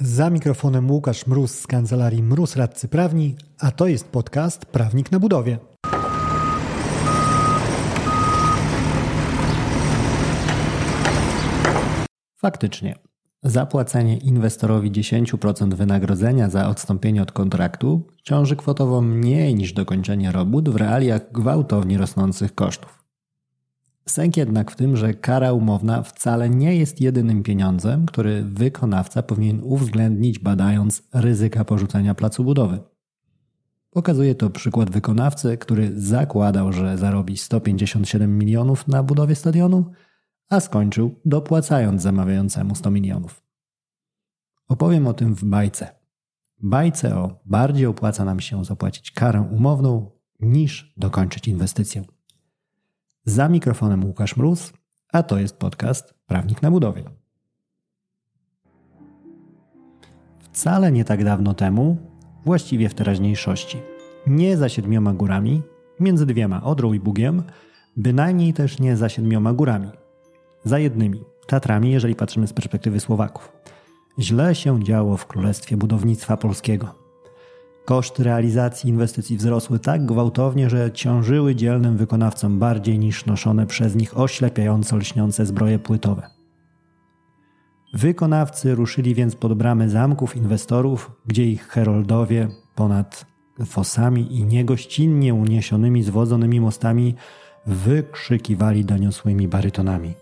Za mikrofonem Łukasz Mróz z kancelarii Mróz Radcy Prawni, a to jest podcast Prawnik na budowie. Faktycznie, zapłacenie inwestorowi 10% wynagrodzenia za odstąpienie od kontraktu ciąży kwotowo mniej niż dokończenie robót w realiach gwałtownie rosnących kosztów. Sęk jednak w tym, że kara umowna wcale nie jest jedynym pieniądzem, który wykonawca powinien uwzględnić, badając ryzyka porzucenia placu budowy. Pokazuje to przykład wykonawcy, który zakładał, że zarobi 157 milionów na budowie stadionu, a skończył dopłacając zamawiającemu 100 milionów. Opowiem o tym w bajce. Bajce o bardziej opłaca nam się zapłacić karę umowną niż dokończyć inwestycję. Za mikrofonem Łukasz Mróz, a to jest podcast Prawnik na budowie. Wcale nie tak dawno temu, właściwie w teraźniejszości, nie za siedmioma górami, między dwiema Odrą i Bugiem, bynajmniej też nie za siedmioma górami. Za jednymi, Tatrami, jeżeli patrzymy z perspektywy Słowaków. Źle się działo w Królestwie Budownictwa Polskiego – Koszty realizacji inwestycji wzrosły tak gwałtownie, że ciążyły dzielnym wykonawcom bardziej niż noszone przez nich oślepiająco lśniące zbroje płytowe. Wykonawcy ruszyli więc pod bramy zamków inwestorów, gdzie ich heroldowie ponad fosami i niegościnnie uniesionymi zwodzonymi mostami wykrzykiwali doniosłymi barytonami.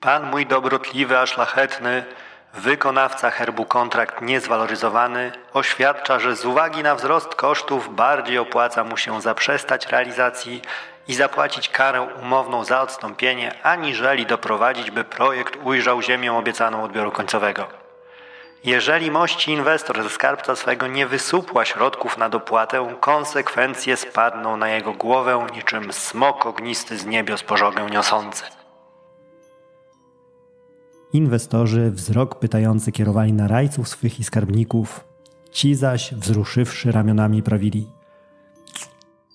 Pan mój dobrotliwy a szlachetny, Wykonawca herbu kontrakt niezwaloryzowany oświadcza, że z uwagi na wzrost kosztów bardziej opłaca mu się zaprzestać realizacji i zapłacić karę umowną za odstąpienie, aniżeli doprowadzić, by projekt ujrzał ziemię obiecaną odbioru końcowego. Jeżeli mości inwestor ze skarbca swego nie wysupła środków na dopłatę, konsekwencje spadną na jego głowę niczym smok ognisty z niebios pożogę niosący. Inwestorzy wzrok pytający kierowali na rajców swych i skarbników, ci zaś wzruszywszy ramionami prawili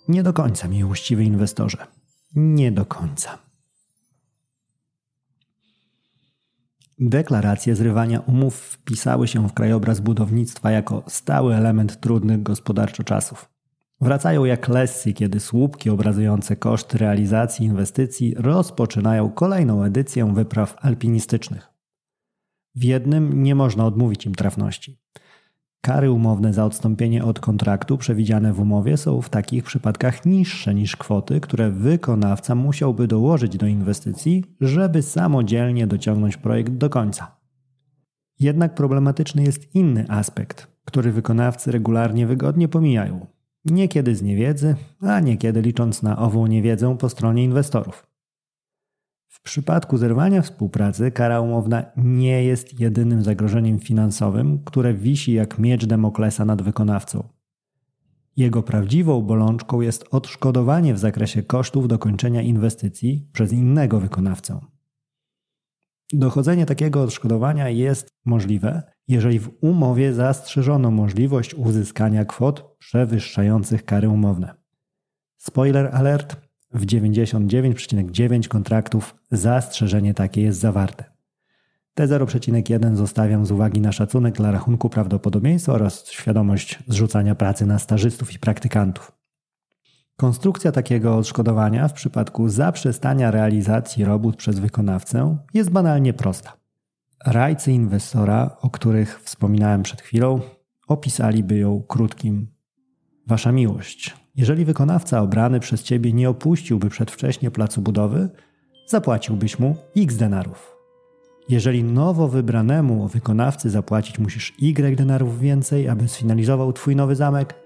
Nie do końca, miłościwy inwestorze, nie do końca. Deklaracje zrywania umów wpisały się w krajobraz budownictwa jako stały element trudnych gospodarczo czasów. Wracają jak lesy, kiedy słupki obrazujące koszty realizacji inwestycji rozpoczynają kolejną edycję wypraw alpinistycznych. W jednym nie można odmówić im trafności. Kary umowne za odstąpienie od kontraktu przewidziane w umowie są w takich przypadkach niższe niż kwoty, które wykonawca musiałby dołożyć do inwestycji, żeby samodzielnie dociągnąć projekt do końca. Jednak problematyczny jest inny aspekt, który wykonawcy regularnie wygodnie pomijają. Niekiedy z niewiedzy, a niekiedy licząc na ową niewiedzę po stronie inwestorów. W przypadku zerwania współpracy kara umowna nie jest jedynym zagrożeniem finansowym, które wisi jak miecz Demoklesa nad wykonawcą. Jego prawdziwą bolączką jest odszkodowanie w zakresie kosztów dokończenia inwestycji przez innego wykonawcę. Dochodzenie takiego odszkodowania jest możliwe, jeżeli w umowie zastrzeżono możliwość uzyskania kwot przewyższających kary umowne. Spoiler alert: w 99,9 kontraktów zastrzeżenie takie jest zawarte. Te 0,1 zostawiam z uwagi na szacunek dla rachunku prawdopodobieństwa oraz świadomość zrzucania pracy na stażystów i praktykantów. Konstrukcja takiego odszkodowania w przypadku zaprzestania realizacji robót przez wykonawcę jest banalnie prosta. Rajcy inwestora, o których wspominałem przed chwilą, opisaliby ją krótkim Wasza miłość. Jeżeli wykonawca obrany przez Ciebie nie opuściłby przedwcześnie placu budowy, zapłaciłbyś mu x denarów. Jeżeli nowo wybranemu wykonawcy zapłacić musisz y denarów więcej, aby sfinalizował Twój nowy zamek,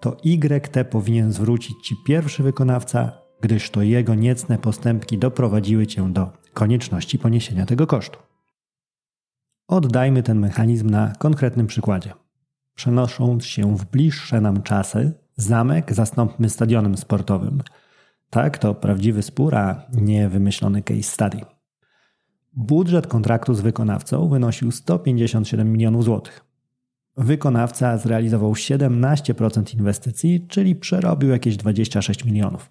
to YT powinien zwrócić Ci pierwszy wykonawca, gdyż to jego niecne postępki doprowadziły Cię do konieczności poniesienia tego kosztu. Oddajmy ten mechanizm na konkretnym przykładzie. Przenosząc się w bliższe nam czasy, zamek zastąpmy stadionem sportowym. Tak, to prawdziwy spór, a nie wymyślony case study. Budżet kontraktu z wykonawcą wynosił 157 milionów złotych. Wykonawca zrealizował 17% inwestycji, czyli przerobił jakieś 26 milionów.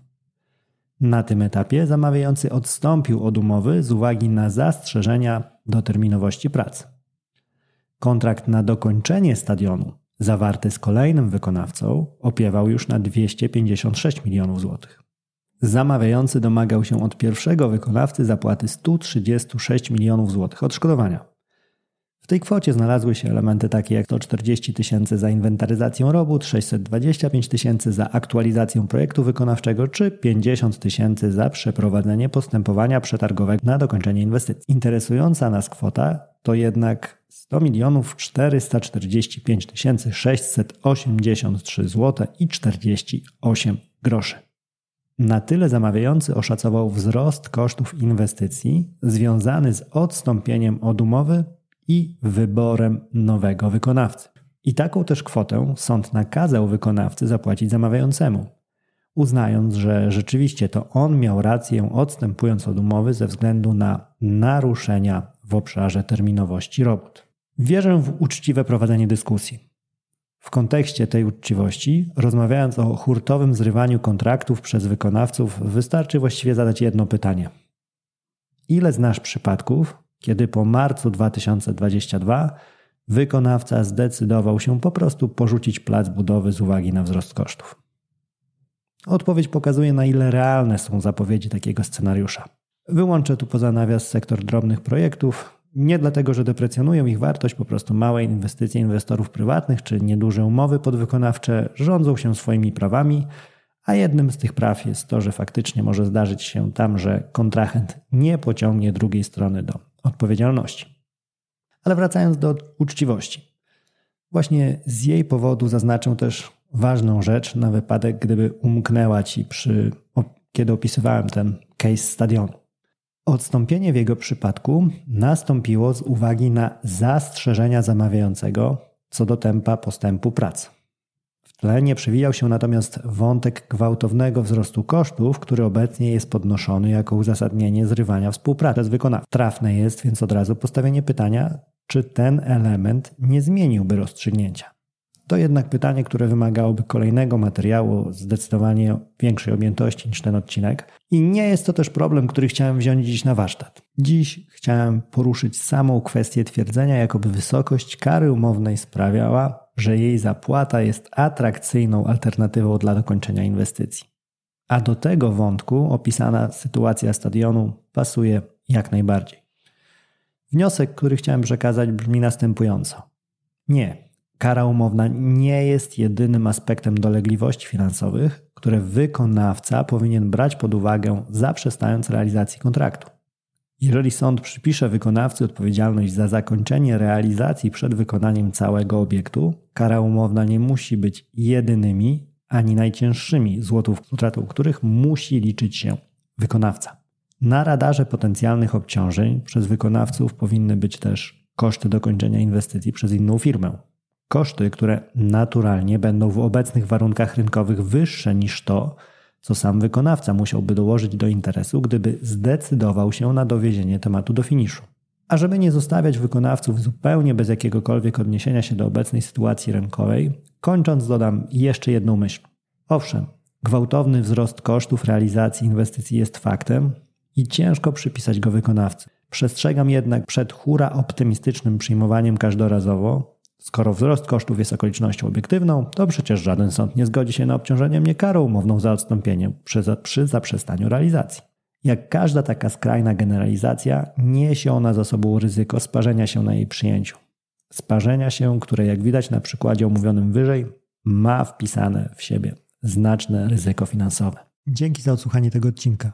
Na tym etapie zamawiający odstąpił od umowy z uwagi na zastrzeżenia do terminowości pracy. Kontrakt na dokończenie stadionu, zawarty z kolejnym wykonawcą, opiewał już na 256 milionów złotych. Zamawiający domagał się od pierwszego wykonawcy zapłaty 136 milionów złotych odszkodowania. W tej kwocie znalazły się elementy takie jak 140 tysięcy za inwentaryzację robót, 625 tysięcy za aktualizację projektu wykonawczego czy 50 tysięcy za przeprowadzenie postępowania przetargowego na dokończenie inwestycji. Interesująca nas kwota to jednak 100 milionów 445 tysięcy 683 zł i 48 groszy. Na tyle zamawiający oszacował wzrost kosztów inwestycji związany z odstąpieniem od umowy i wyborem nowego wykonawcy. I taką też kwotę sąd nakazał wykonawcy zapłacić zamawiającemu, uznając, że rzeczywiście to on miał rację odstępując od umowy ze względu na naruszenia w obszarze terminowości robót. Wierzę w uczciwe prowadzenie dyskusji. W kontekście tej uczciwości, rozmawiając o hurtowym zrywaniu kontraktów przez wykonawców, wystarczy właściwie zadać jedno pytanie. Ile znasz przypadków, kiedy po marcu 2022 wykonawca zdecydował się po prostu porzucić plac budowy z uwagi na wzrost kosztów? Odpowiedź pokazuje, na ile realne są zapowiedzi takiego scenariusza. Wyłączę tu poza nawias sektor drobnych projektów, nie dlatego, że deprecjonują ich wartość, po prostu małe inwestycje inwestorów prywatnych czy nieduże umowy podwykonawcze rządzą się swoimi prawami, a jednym z tych praw jest to, że faktycznie może zdarzyć się tam, że kontrahent nie pociągnie drugiej strony do odpowiedzialności. Ale wracając do uczciwości. Właśnie z jej powodu zaznaczę też ważną rzecz na wypadek, gdyby umknęła ci przy, kiedy opisywałem ten case stadionu. Odstąpienie w jego przypadku nastąpiło z uwagi na zastrzeżenia zamawiającego co do tempa postępu prac. Tle przewijał się natomiast wątek gwałtownego wzrostu kosztów, który obecnie jest podnoszony jako uzasadnienie zrywania współpracy z wykonawcą. Trafne jest więc od razu postawienie pytania, czy ten element nie zmieniłby rozstrzygnięcia. To jednak pytanie, które wymagałoby kolejnego materiału, zdecydowanie większej objętości niż ten odcinek. I nie jest to też problem, który chciałem wziąć dziś na warsztat. Dziś chciałem poruszyć samą kwestię twierdzenia, jakoby wysokość kary umownej sprawiała, że jej zapłata jest atrakcyjną alternatywą dla dokończenia inwestycji. A do tego wątku opisana sytuacja stadionu pasuje jak najbardziej. Wniosek, który chciałem przekazać, brzmi następująco. Nie, Kara umowna nie jest jedynym aspektem dolegliwości finansowych, które wykonawca powinien brać pod uwagę, zaprzestając realizacji kontraktu. Jeżeli sąd przypisze wykonawcy odpowiedzialność za zakończenie realizacji przed wykonaniem całego obiektu, kara umowna nie musi być jedynymi ani najcięższymi złotów, utratą których musi liczyć się wykonawca. Na radarze potencjalnych obciążeń przez wykonawców powinny być też koszty dokończenia inwestycji przez inną firmę, Koszty, które naturalnie będą w obecnych warunkach rynkowych wyższe niż to, co sam wykonawca musiałby dołożyć do interesu, gdyby zdecydował się na dowiezienie tematu do finiszu. A żeby nie zostawiać wykonawców zupełnie bez jakiegokolwiek odniesienia się do obecnej sytuacji rynkowej, kończąc dodam jeszcze jedną myśl. Owszem, gwałtowny wzrost kosztów realizacji inwestycji jest faktem i ciężko przypisać go wykonawcy. Przestrzegam jednak przed hura optymistycznym przyjmowaniem każdorazowo, Skoro wzrost kosztów jest okolicznością obiektywną, to przecież żaden sąd nie zgodzi się na obciążenie mnie karą umowną za odstąpienie przy, przy zaprzestaniu realizacji. Jak każda taka skrajna generalizacja, niesie ona za sobą ryzyko sparzenia się na jej przyjęciu. Sparzenia się, które jak widać na przykładzie omówionym wyżej, ma wpisane w siebie znaczne ryzyko finansowe. Dzięki za odsłuchanie tego odcinka.